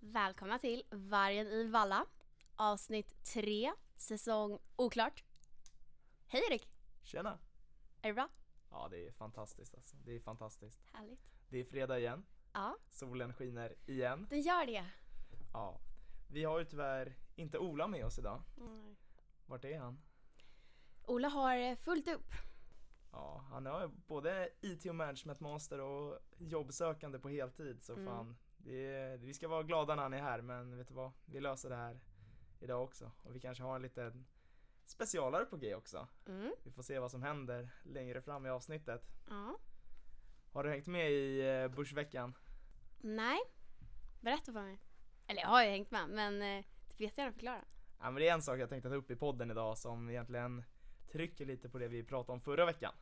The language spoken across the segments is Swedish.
Välkomna till Vargen i Valla, avsnitt 3, säsong oklart. Hej Erik! Tjena! Är det bra? Ja, det är fantastiskt alltså. Det är fantastiskt. Härligt. Det är fredag igen. Ja, Solen skiner igen. den gör det. Ja. Vi har ju tyvärr inte Ola med oss idag. Mm. Vart är han? Ola har eh, fullt upp. Ja, han har både IT och management master och jobbsökande på heltid så Mm. fan. Är, vi ska vara glada när han är här men vet du vad? Vi löser det här idag också. Och vi kanske har en liten specialare på G också. Mm. Vi får se vad som händer längre fram i avsnittet. Ja. Har du hängt med i eh, Börsveckan? Nej, berätta för mig. Eller jag har ju hängt med, men eh, du får jättegärna förklara. Ja men det är en sak jag tänkte ta upp i podden idag som egentligen trycker lite på det vi pratade om förra veckan.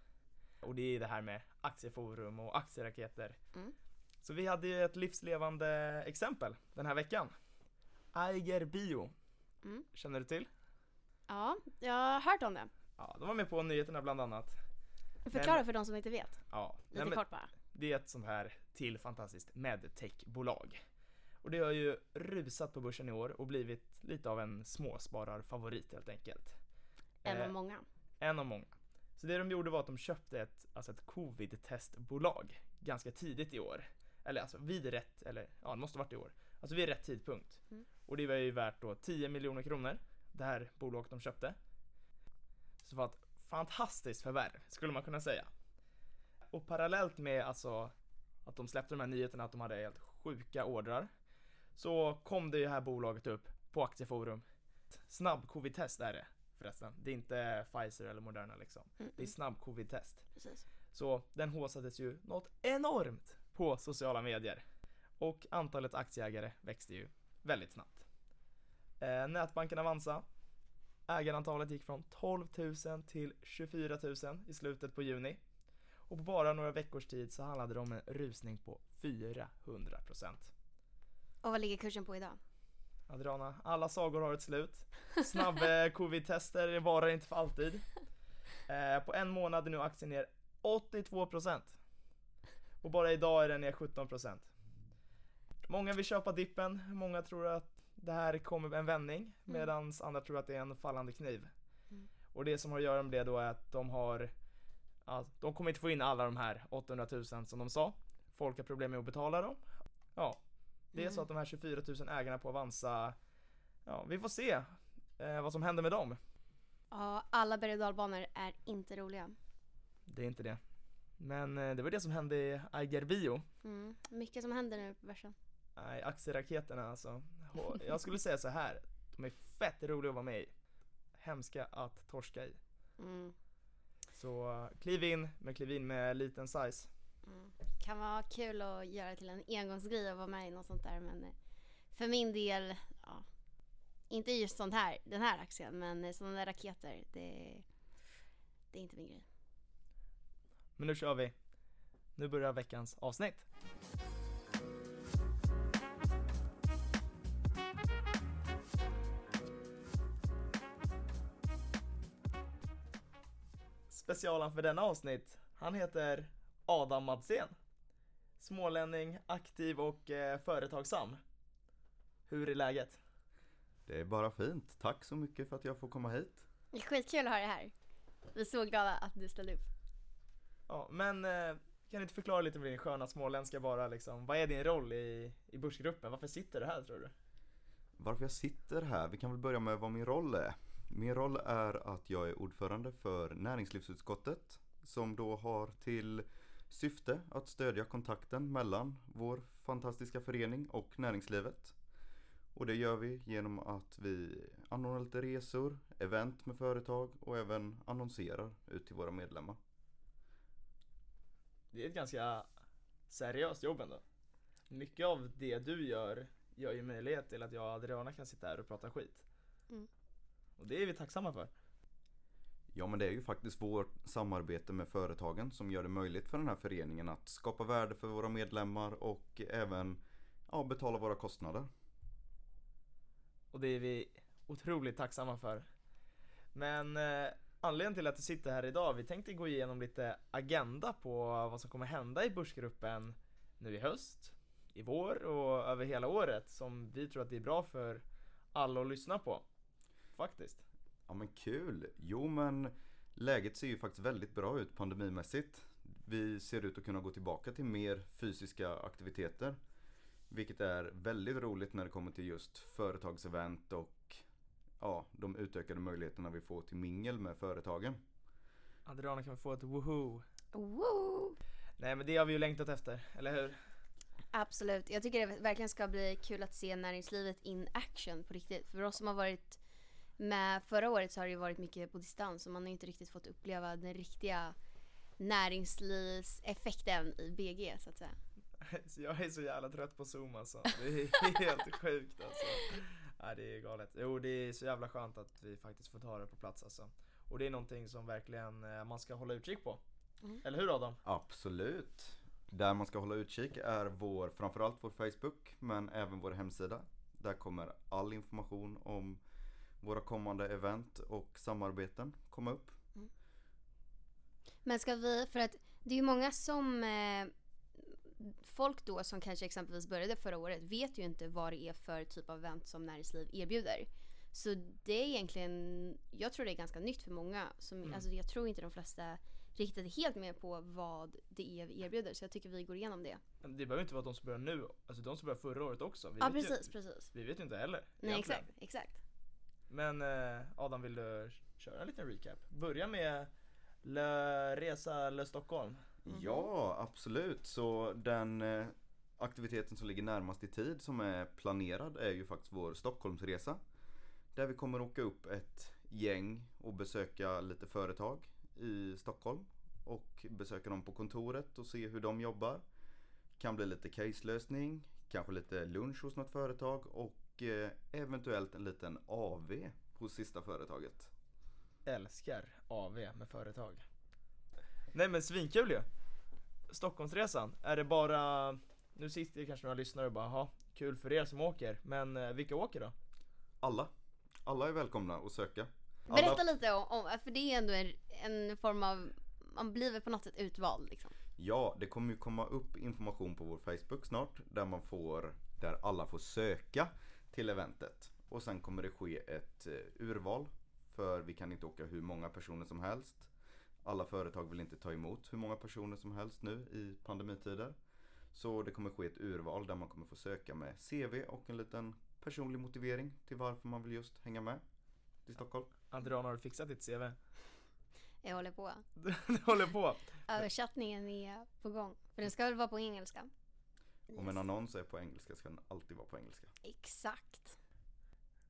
Och det är det här med aktieforum och aktieraketer. Mm. Så vi hade ju ett livslevande exempel den här veckan. Aiger Bio. Mm. Känner du till? Ja, jag har hört om det. Ja, de var med på nyheterna bland annat. Förklara för de som inte vet. Ja, Lite nej, men kort bara. det är ett sånt här till fantastiskt medtechbolag. Och det har ju rusat på börsen i år och blivit lite av en småspararfavorit helt enkelt. En Eh, av många. En av många. Så det de gjorde var att de köpte ett, alltså ett covid-testbolag ganska tidigt i år. Eller alltså vid rätt, eller ja det måste varit i år. Alltså vid rätt tidpunkt. Mm. Och det var ju värt då 10 miljoner kronor. Det här bolaget de köpte. Så det var ett fantastiskt förvärv skulle man kunna säga. Och parallellt med alltså att de släppte de här nyheterna att de hade helt sjuka ordrar. Så kom det ju här bolaget upp på Aktieforum. Snabb covid-test är det förresten. Det är inte Pfizer eller Moderna liksom. Mm, Det är snabb covid-test. Så den håsades ju något enormt på sociala medier. Och antalet aktieägare växte ju väldigt snabbt. Eh, nätbanken Avanza. Ägarantalet gick från 12 000 till 24 000 i slutet på juni. Och på bara några veckors tid så handlade det om en rusning på 400%. Och vad ligger kursen på idag? Adriana, alla sagor har ett slut. Snabb eh, covid-tester varar inte för alltid. Eh, på en månad är nu aktien ner 82%. Och bara idag är den ner 17%. Många vill köpa dippen, många tror att det här kommer en vändning medan andra tror att det är en fallande kniv. Mm. Och det som har att göra med det då är att de har ja, de kommer inte få in alla de här 800 000 som de sa. Folk har problem med att betala dem. Ja, det är Mm. så att de här 24 000 ägarna på Avanza, ja vi får se eh, vad som händer med dem. Ja, alla berg och dalbanor är inte roliga. Det är inte det. Men eh, det var det som hände i Aiger Bio. Mm. Mycket som händer nu på börsen. Nej, aktieraketerna alltså. Jag skulle säga så här. de är fett roliga att vara med i. Hemska att torska i. Mm. Så eh, kliv in, men kliv in med liten size. Mm. Kan vara kul att göra till en engångsgrej och vara med i något sånt där men eh, för min del, ja, inte just sånt här, den här aktien men eh, sådana där raketer, det, det är inte min grej. Men nu kör vi. Nu börjar veckans avsnitt. Specialen för denna avsnitt, han heter Adam Madsén. Smålänning, aktiv och eh, företagsam. Hur är läget? Det är bara fint. Tack så mycket för att jag får komma hit. Det är skitkul att ha dig här. Vi är så glada att du ställde upp. Ja, men eh, kan du inte förklara lite med din sköna småländska bara liksom, vad är din roll i, i Börsgruppen? Varför sitter du här tror du? Varför jag sitter här? Vi kan väl börja med vad min roll är. Min roll är att jag är ordförande för näringslivsutskottet som då har till syfte att stödja kontakten mellan vår fantastiska förening och näringslivet. Och det gör vi genom att vi anordnar lite resor, event med företag och även annonserar ut till våra medlemmar. Det är ett ganska seriöst jobb ändå. Mycket av det du gör gör ju möjlighet till att jag och Adriana kan sitta här och prata skit. Mm. Och det är vi tacksamma för. Ja men det är ju faktiskt vårt samarbete med företagen som gör det möjligt för den här föreningen att skapa värde för våra medlemmar och även ja, betala våra kostnader. Och det är vi otroligt tacksamma för. Men eh, anledningen till att du sitter här idag, vi tänkte gå igenom lite agenda på vad som kommer hända i Börsgruppen nu i höst, i vår och över hela året som vi tror att det är bra för alla att lyssna på. Faktiskt. Ja men kul! Jo men läget ser ju faktiskt väldigt bra ut pandemimässigt. Vi ser ut att kunna gå tillbaka till mer fysiska aktiviteter. Vilket är väldigt roligt när det kommer till just företagsevent och ja, de utökade möjligheterna vi får till mingel med företagen. Adriana kan få ett woho. Woo! Nej men det har vi ju längtat efter, eller hur? Absolut. Jag tycker det verkligen ska bli kul att se näringslivet in action på riktigt. För oss som har varit med förra året så har det ju varit mycket på distans och man har inte riktigt fått uppleva den riktiga näringslivseffekten i BG så att säga. Jag är så jävla trött på zoom alltså. Det är helt sjukt alltså. Nej det är galet. Jo det är så jävla skönt att vi faktiskt får ta det på plats alltså. Och det är någonting som verkligen eh, man ska hålla utkik på. Mm. Eller hur Adam? Absolut! Där man ska hålla utkik är vår, framförallt vår Facebook men även vår hemsida. Där kommer all information om våra kommande event och samarbeten komma upp. Men ska vi, för att det är ju många som eh, folk då som kanske exempelvis började förra året vet ju inte vad det är för typ av event som näringsliv erbjuder. Så det är egentligen, jag tror det är ganska nytt för många. Som, Mm. alltså jag tror inte de flesta riktigt helt med på vad det är vi erbjuder. Så jag tycker vi går igenom det. Men Det behöver inte vara de som börjar nu, alltså de som började förra året också. Vi ja precis, Ju, precis. vi vet ju inte heller. Nej egentligen. exakt, exakt. Men eh, Adam vill du köra en liten recap? Börja med Le Resa Le Stockholm. Mm. Ja, absolut. Så den eh, aktiviteten som ligger närmast i tid som är planerad är ju faktiskt vår Stockholmsresa. Där vi kommer åka upp ett gäng och besöka lite företag i Stockholm. Och besöka dem på kontoret och se hur de jobbar. Kan bli lite caselösning, kanske lite lunch hos något företag och eh, eventuellt en liten AV hos sista företaget. Älskar AV med företag. Nej men svinkul ju! Stockholmsresan, är det bara, nu sitter det kanske några lyssnare och bara ha kul för er som åker, men eh, vilka åker då? Alla, alla är välkomna att söka. Alla- Berätta lite om, om, för det är ändå en, en form av, man blir väl på något sätt utvald liksom. Ja, det kommer ju komma upp information på vår Facebook snart där man får, där alla får söka till eventet. Och sen kommer det ske ett eh, urval för vi kan inte åka hur många personer som helst. Alla företag vill inte ta emot hur många personer som helst nu i pandemitider. Så det kommer ske ett urval där man kommer få söka med CV och en liten personlig motivering till varför man vill just hänga med till Stockholm. Adrian, har du fixat ditt CV? Jag håller på. du håller på? Översättningen är på gång. För den ska väl vara på engelska? Om en annons är på engelska ska den alltid vara på engelska. Exakt.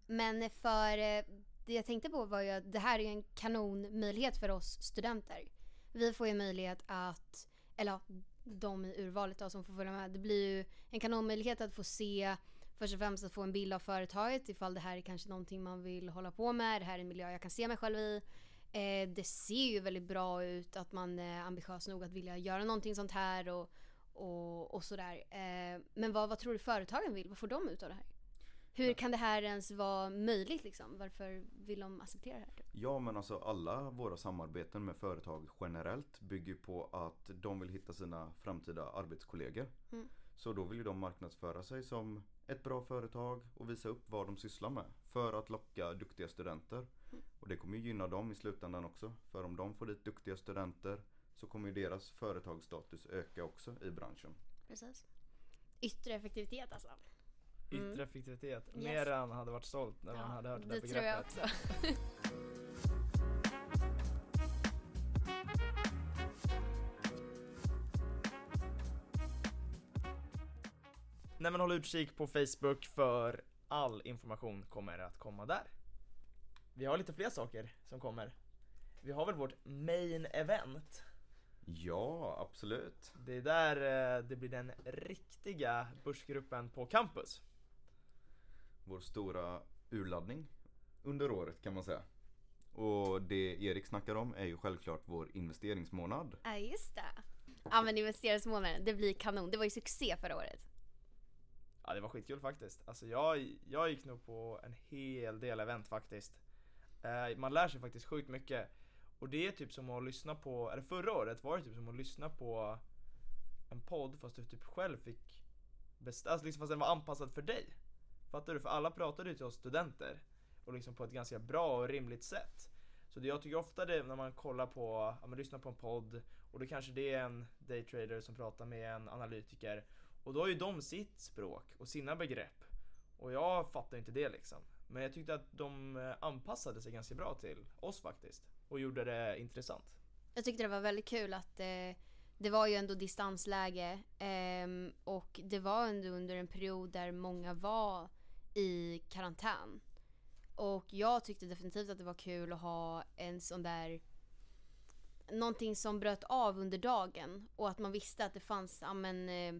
Men för eh, det jag tänkte på var ju att det här är en kanonmöjlighet för oss studenter. Vi får ju möjlighet att, eller de i urvalet då som får följa med. Det blir ju en kanonmöjlighet att få se Först och främst att få en bild av företaget ifall det här är kanske någonting man vill hålla på med. Det här är en miljö jag kan se mig själv i. Eh, det ser ju väldigt bra ut att man är ambitiös nog att vilja göra någonting sånt här och, och, och sådär. Eh, men vad, vad tror du företagen vill? Vad får de ut av det här? Hur kan det här ens vara möjligt liksom? Varför vill de acceptera det här? typ? Ja men alltså alla våra samarbeten med företag generellt bygger på att de vill hitta sina framtida arbetskollegor. Mm. Så då vill ju de marknadsföra sig som ett bra företag och visa upp vad de sysslar med. För att locka duktiga studenter. Och det kommer ju gynna dem i slutändan också. För om de får dit duktiga studenter så kommer ju deras företagsstatus öka också i branschen. Precis. Yttre effektivitet alltså. Mm. Yttre effektivitet. Yes. Mer än hade varit stolt när man hade hört det, det där tror jag begreppet. också. Nej men håll utkik på Facebook för all information kommer att komma där. Vi har lite fler saker som kommer. Vi har väl vårt main event. Ja, absolut. Det är där eh, det blir den riktiga börsgruppen på campus. Vår stora urladdning under året kan man säga. Och det Erik snackar om är ju självklart vår investeringsmånad. Ja just det. Ja men investeringsmånaden, det blir kanon. Det var ju succé förra året. Ja det var skitkul faktiskt. Alltså jag, jag gick nog på en hel del event faktiskt. Eh, man lär sig faktiskt sjukt mycket. Och det är typ som att lyssna på, eller förra året var det typ som att lyssna på en podd fast du typ själv fick bestämma, alltså liksom fast den var anpassad för dig. Fattar du? För alla pratade ju till oss studenter. Och liksom på ett ganska bra och rimligt sätt. Så det jag tycker ofta det är när man kollar på, ja, man lyssnar på en podd och då kanske det är en daytrader som pratar med en analytiker. Och då har ju de sitt språk och sina begrepp. Och jag fattar inte det liksom. Men jag tyckte att de eh, anpassade sig ganska bra till oss faktiskt. Och gjorde det intressant. Jag tyckte det var väldigt kul att eh, det var ju ändå distansläge eh, och det var ändå under en period där många var i karantän. Och jag tyckte definitivt att det var kul att ha en sån där någonting som bröt av under dagen och att man visste att det fanns, ja men eh,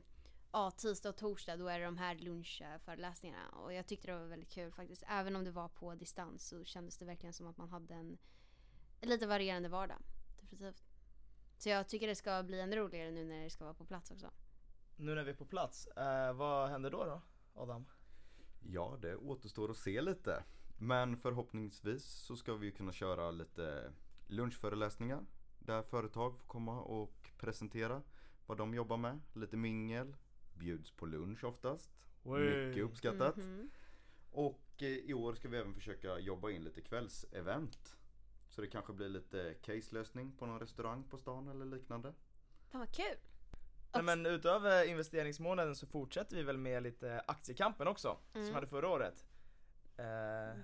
ja, tisdag och torsdag då är det de här lunchföreläsningarna och jag tyckte det var väldigt kul faktiskt. Även om det var på distans så kändes det verkligen som att man hade en, en lite varierande vardag. Definitivt. Så jag tycker det ska bli ännu roligare nu när det ska vara på plats också. Nu när vi är på plats, eh, vad händer då då Adam? Ja, det återstår att se lite. Men förhoppningsvis så ska vi kunna köra lite lunchföreläsningar där företag får komma och presentera vad de jobbar med. Lite mingel, bjuds på lunch oftast. Mycket uppskattat. Mhm. Och eh, i år ska vi även försöka jobba in lite kvällsevent. Så det kanske blir lite caselösning på någon restaurang på stan eller liknande. Fan vad kul! Nej, men utöver investeringsmånaden så fortsätter vi väl med lite aktiekampen också, som Mm. vi hade förra året. Eh,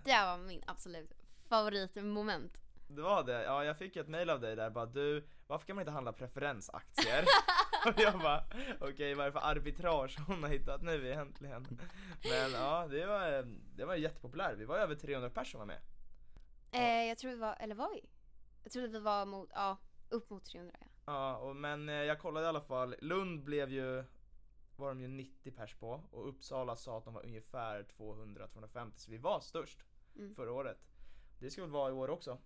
Det var min absolut favoritmoment. det var det, ja jag fick ett mail av dig där bara du, varför kan man inte handla preferensaktier? och jag bara, okej vad är det för arbitrage hon har hittat nu egentligen? Men ja, det var, det var jättepopulärt, vi var över 300 personer med. Eh, jag tror vi var, eller var vi? Jag trodde vi var mot, ja, upp mot 300 ja. Ja, och, men eh, jag kollade i alla fall, Lund blev ju var de ju 90 pers på och Uppsala sa att de var ungefär 200-250 så vi var störst Mm. förra året. Det ska väl vara i år också.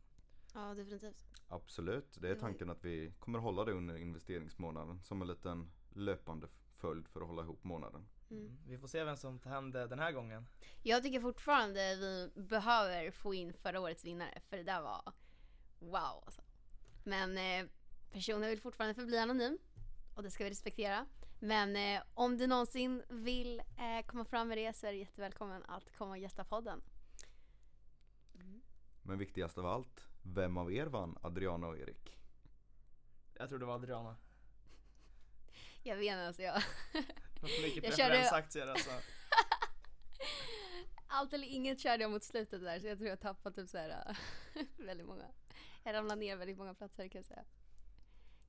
Ja, definitivt. Absolut, det är tanken att vi kommer hålla det under investeringsmånaden som en liten löpande följd för att hålla ihop månaden. Mm. Vi får se vem som tar hem det den här gången. Jag tycker fortfarande vi behöver få in förra årets vinnare för det där var wow alltså. Men eh, personen vill fortfarande förbli anonym och det ska vi respektera. Men eh, om du någonsin vill eh, komma fram med det så är du jättevälkommen att komma och gästa podden. Men viktigast av allt, vem av er vann Adriana och Erik? Jag tror det var Adriana. Jag vet inte, alltså jag för mycket Jag körde- preferensaktier alltså. allt eller inget körde jag mot slutet där så jag tror jag tappade typ så här väldigt många. Jag ramlade ner väldigt många platser kan jag säga.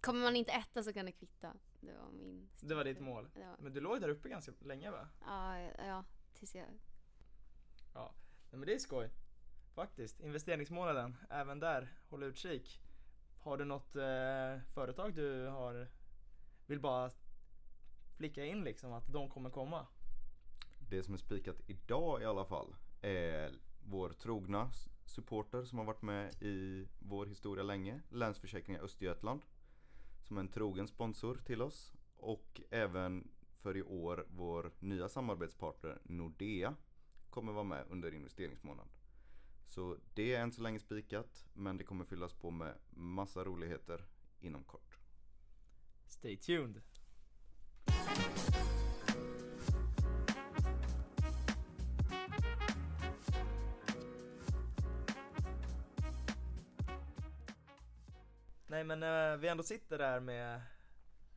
Kommer man inte etta så kan det kvitta. Det var min Det var ditt mål. Var, Men du låg där uppe ganska länge va? ja, ja, tills jag Nej men det är skoj. Faktiskt. Investeringsmånaden, även där, håll utkik. Har du något eh, företag du har, vill bara flicka in liksom att de kommer komma? Det som är spikat idag i alla fall är vår trogna supporter som har varit med i vår historia länge, Länsförsäkringar Östergötland. Som är en trogen sponsor till oss. Och även för i år vår nya samarbetspartner Nordea kommer vara med under investeringsmånaden. Så det är än så länge spikat men det kommer fyllas på med massa roligheter inom kort. Stay tuned. Nej men eh, vi ändå sitter där med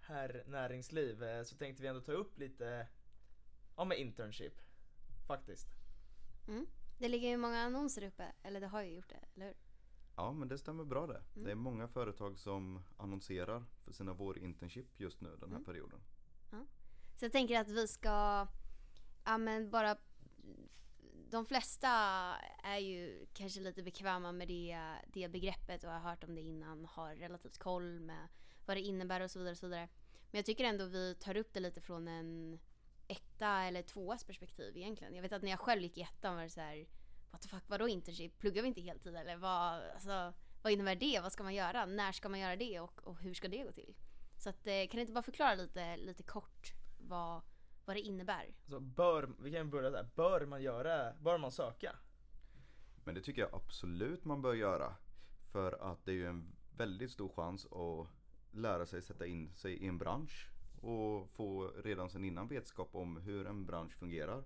herr näringsliv eh, så tänkte vi ändå ta upp lite om med internship. Faktiskt. Mm. Det ligger ju många annonser uppe, eller det har ju gjort det, eller hur? Ja men det stämmer bra det. Mm. Det är många företag som annonserar för sina vårinternship just nu den här Mm. perioden. Så jag tänker att vi ska, ja men bara de flesta är ju kanske lite bekväma med det, det begreppet och har hört om det innan, har relativt koll med vad det innebär och så vidare. Och så vidare. Men jag tycker ändå vi tar upp det lite från en etta eller tvåas perspektiv egentligen. Jag vet att när jag själv gick i ettan var det så här, what the fuck, vadå internship? Pluggar vi inte heltid eller vad, alltså, vad innebär det? Vad ska man göra? När ska man göra det och, och hur ska det gå till? Så att, eh, kan du inte bara förklara lite, lite kort vad, vad det innebär? Så bör, vi kan börja där, bör man göra, bör man söka? Men det tycker jag absolut man bör göra. För att det är ju en väldigt stor chans att lära sig sätta in sig i en bransch. Och få redan sedan innan vetskap om hur en bransch fungerar.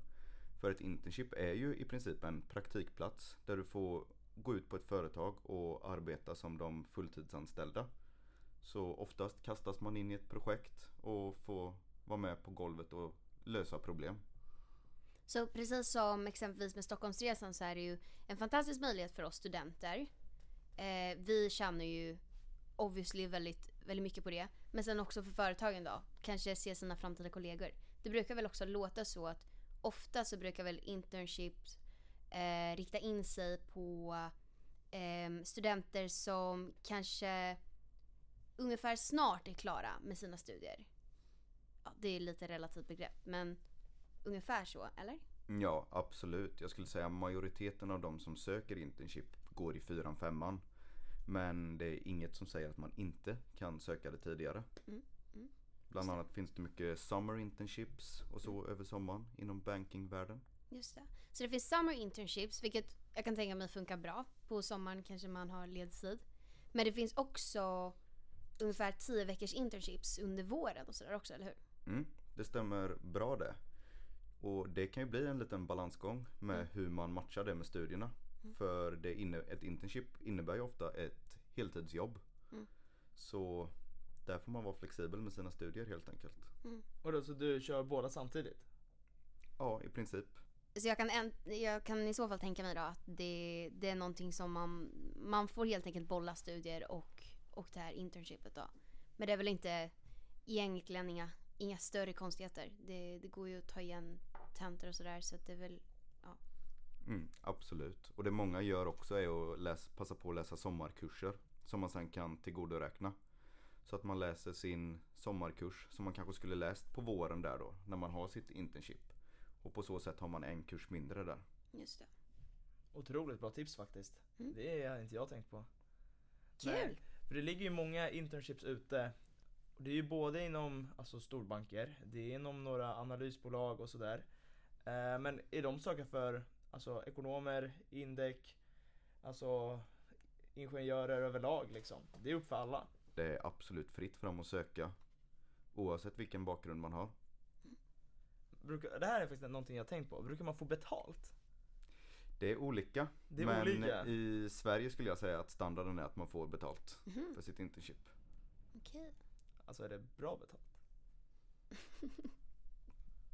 För ett internship är ju i princip en praktikplats där du får gå ut på ett företag och arbeta som de fulltidsanställda. Så oftast kastas man in i ett projekt och får vara med på golvet och lösa problem. Så precis som exempelvis med Stockholmsresan så är det ju en fantastisk möjlighet för oss studenter. Eh, vi tjänar ju obviously väldigt, väldigt mycket på det. Men sen också för företagen då. Kanske se sina framtida kollegor. Det brukar väl också låta så att ofta så brukar väl internships eh, rikta in sig på eh, studenter som kanske ungefär snart är klara med sina studier. Ja, det är lite relativt begrepp men ungefär så, eller? Ja, absolut. Jag skulle säga majoriteten av de som söker internship går i fyran, femman. Men det är inget som säger att man inte kan söka det tidigare. Mm, mm. Bland annat finns det mycket summer internships och så över sommaren inom bankingvärlden. Just det. Så det finns summer internships, vilket jag kan tänka mig funkar bra. På sommaren kanske man har ledigtid. Men det finns också ungefär 10 veckors internships under våren och sådär också, eller hur? Mm, det stämmer bra det. Och det kan ju bli en liten balansgång med Mm. hur man matchar det med studierna. Mm. För det inne, ett internship innebär ju ofta ett heltidsjobb. Mm. Så där får man vara flexibel med sina studier helt enkelt. Och då, så du kör båda samtidigt? Ja, i princip. Så jag kan, jag kan i så fall tänka mig då att det, det är någonting som man, man får helt enkelt bolla studier och, och det här internshipet då. Men det är väl inte egentligen inga, inga större konstigheter. Det, det går ju att ta igen tentor och sådär så att det är väl Mm, absolut. Och det många gör också är att läsa, passa på att läsa sommarkurser. Som man sen kan tillgodoräkna. Så att man läser sin sommarkurs som man kanske skulle läst på våren där då. När man har sitt internship. Och på så sätt har man en kurs mindre där. just det. Otroligt bra tips faktiskt. Mm. Det har inte jag tänkt på. Kul! Nej, För det ligger ju många internships ute. Det är ju både inom alltså storbanker, det är inom några analysbolag och sådär. Eh, men är de söker för alltså, ekonomer, indek, alltså ingenjörer överlag liksom? Det är upp för alla. Det är absolut fritt fram att söka. Oavsett vilken bakgrund man har. Brukar, det här är faktiskt någonting jag tänkt på. Brukar man få betalt? Det är olika. Det är men olika. i Sverige skulle jag säga att standarden är att man får betalt Mhm, för sitt internship. Okej. Alltså är det bra betalt?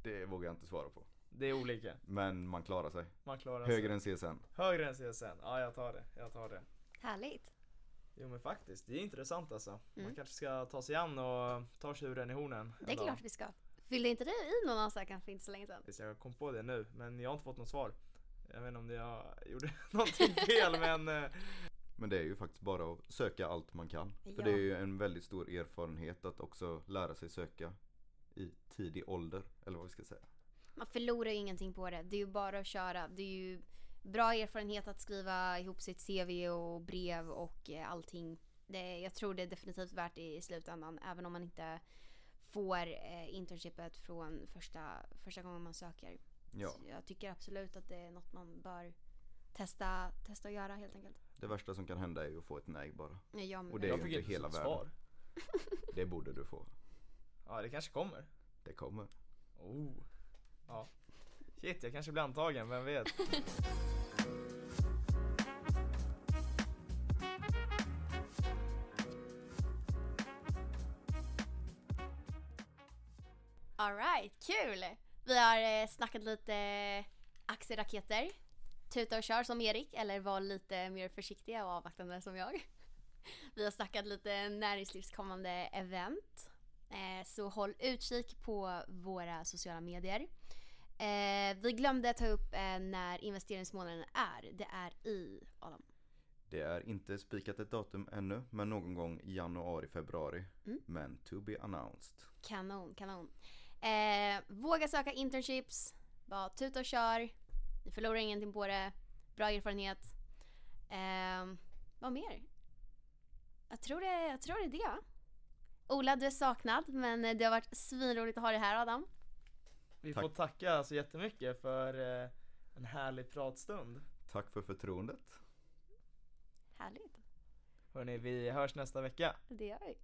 Det vågar jag inte svara på. Det är olika. Men man klarar sig. Man klarar Högre sig. än CSN. Högre än CSN. Ja, jag tar det. Jag tar det. Härligt. Jo men faktiskt, det är intressant alltså. Man Mm. kanske ska ta sig an och ta tjuren i hornen. Det är klart vi ska. Fyllde inte du i någon ansökan för inte så länge sedan? Jag kom på det nu, men jag har inte fått något svar. Jag vet inte om jag gjorde någonting fel men eh, Men det är ju faktiskt bara att söka allt man kan. För Ja. det är ju en väldigt stor erfarenhet att också lära sig söka i tidig ålder. Eller vad vi ska säga. Man förlorar ju ingenting på det. Det är ju bara att köra. Det är ju bra erfarenhet att skriva ihop sitt CV och brev och eh, allting. Det, jag tror det är definitivt värt det i slutändan. Även om man inte får eh, internshipet från första, första gången man söker. Ja, Så jag tycker absolut att det är något man bör testa, testa att göra helt enkelt. det värsta som kan hända är ju att få ett nej bara. Jag, med. Och det är jag ju fick inte hela världen. svar. Det borde du få. Ja det kanske kommer. Det kommer. Oh. Ja. Shit, jag kanske blir antagen, vem vet? Alright, kul! Vi har eh, snackat lite aktieraketer. Tuta och kör som Erik, eller var lite mer försiktiga och avvaktande som jag. Vi har snackat lite näringslivskommande event. Eh, så håll utkik på våra sociala medier. Eh, vi glömde ta upp när investeringsmånaden är. Det är i, Adam. Det är inte spikat ett datum ännu, men någon gång januari, februari. Mm. Men to be announced. Kanon, kanon. Eh, våga söka internships. Bara tuta och kör. Ni förlorar ingenting på det. Bra erfarenhet. Eh, vad mer? Jag tror, det, jag tror det är det. Ola, du är saknad, men det har varit svinroligt att ha dig här Adam. Vi Tack. får tacka så jättemycket för eh, en härlig pratstund. Tack för förtroendet. Härligt. Hörni, vi hörs nästa vecka. Det gör vi.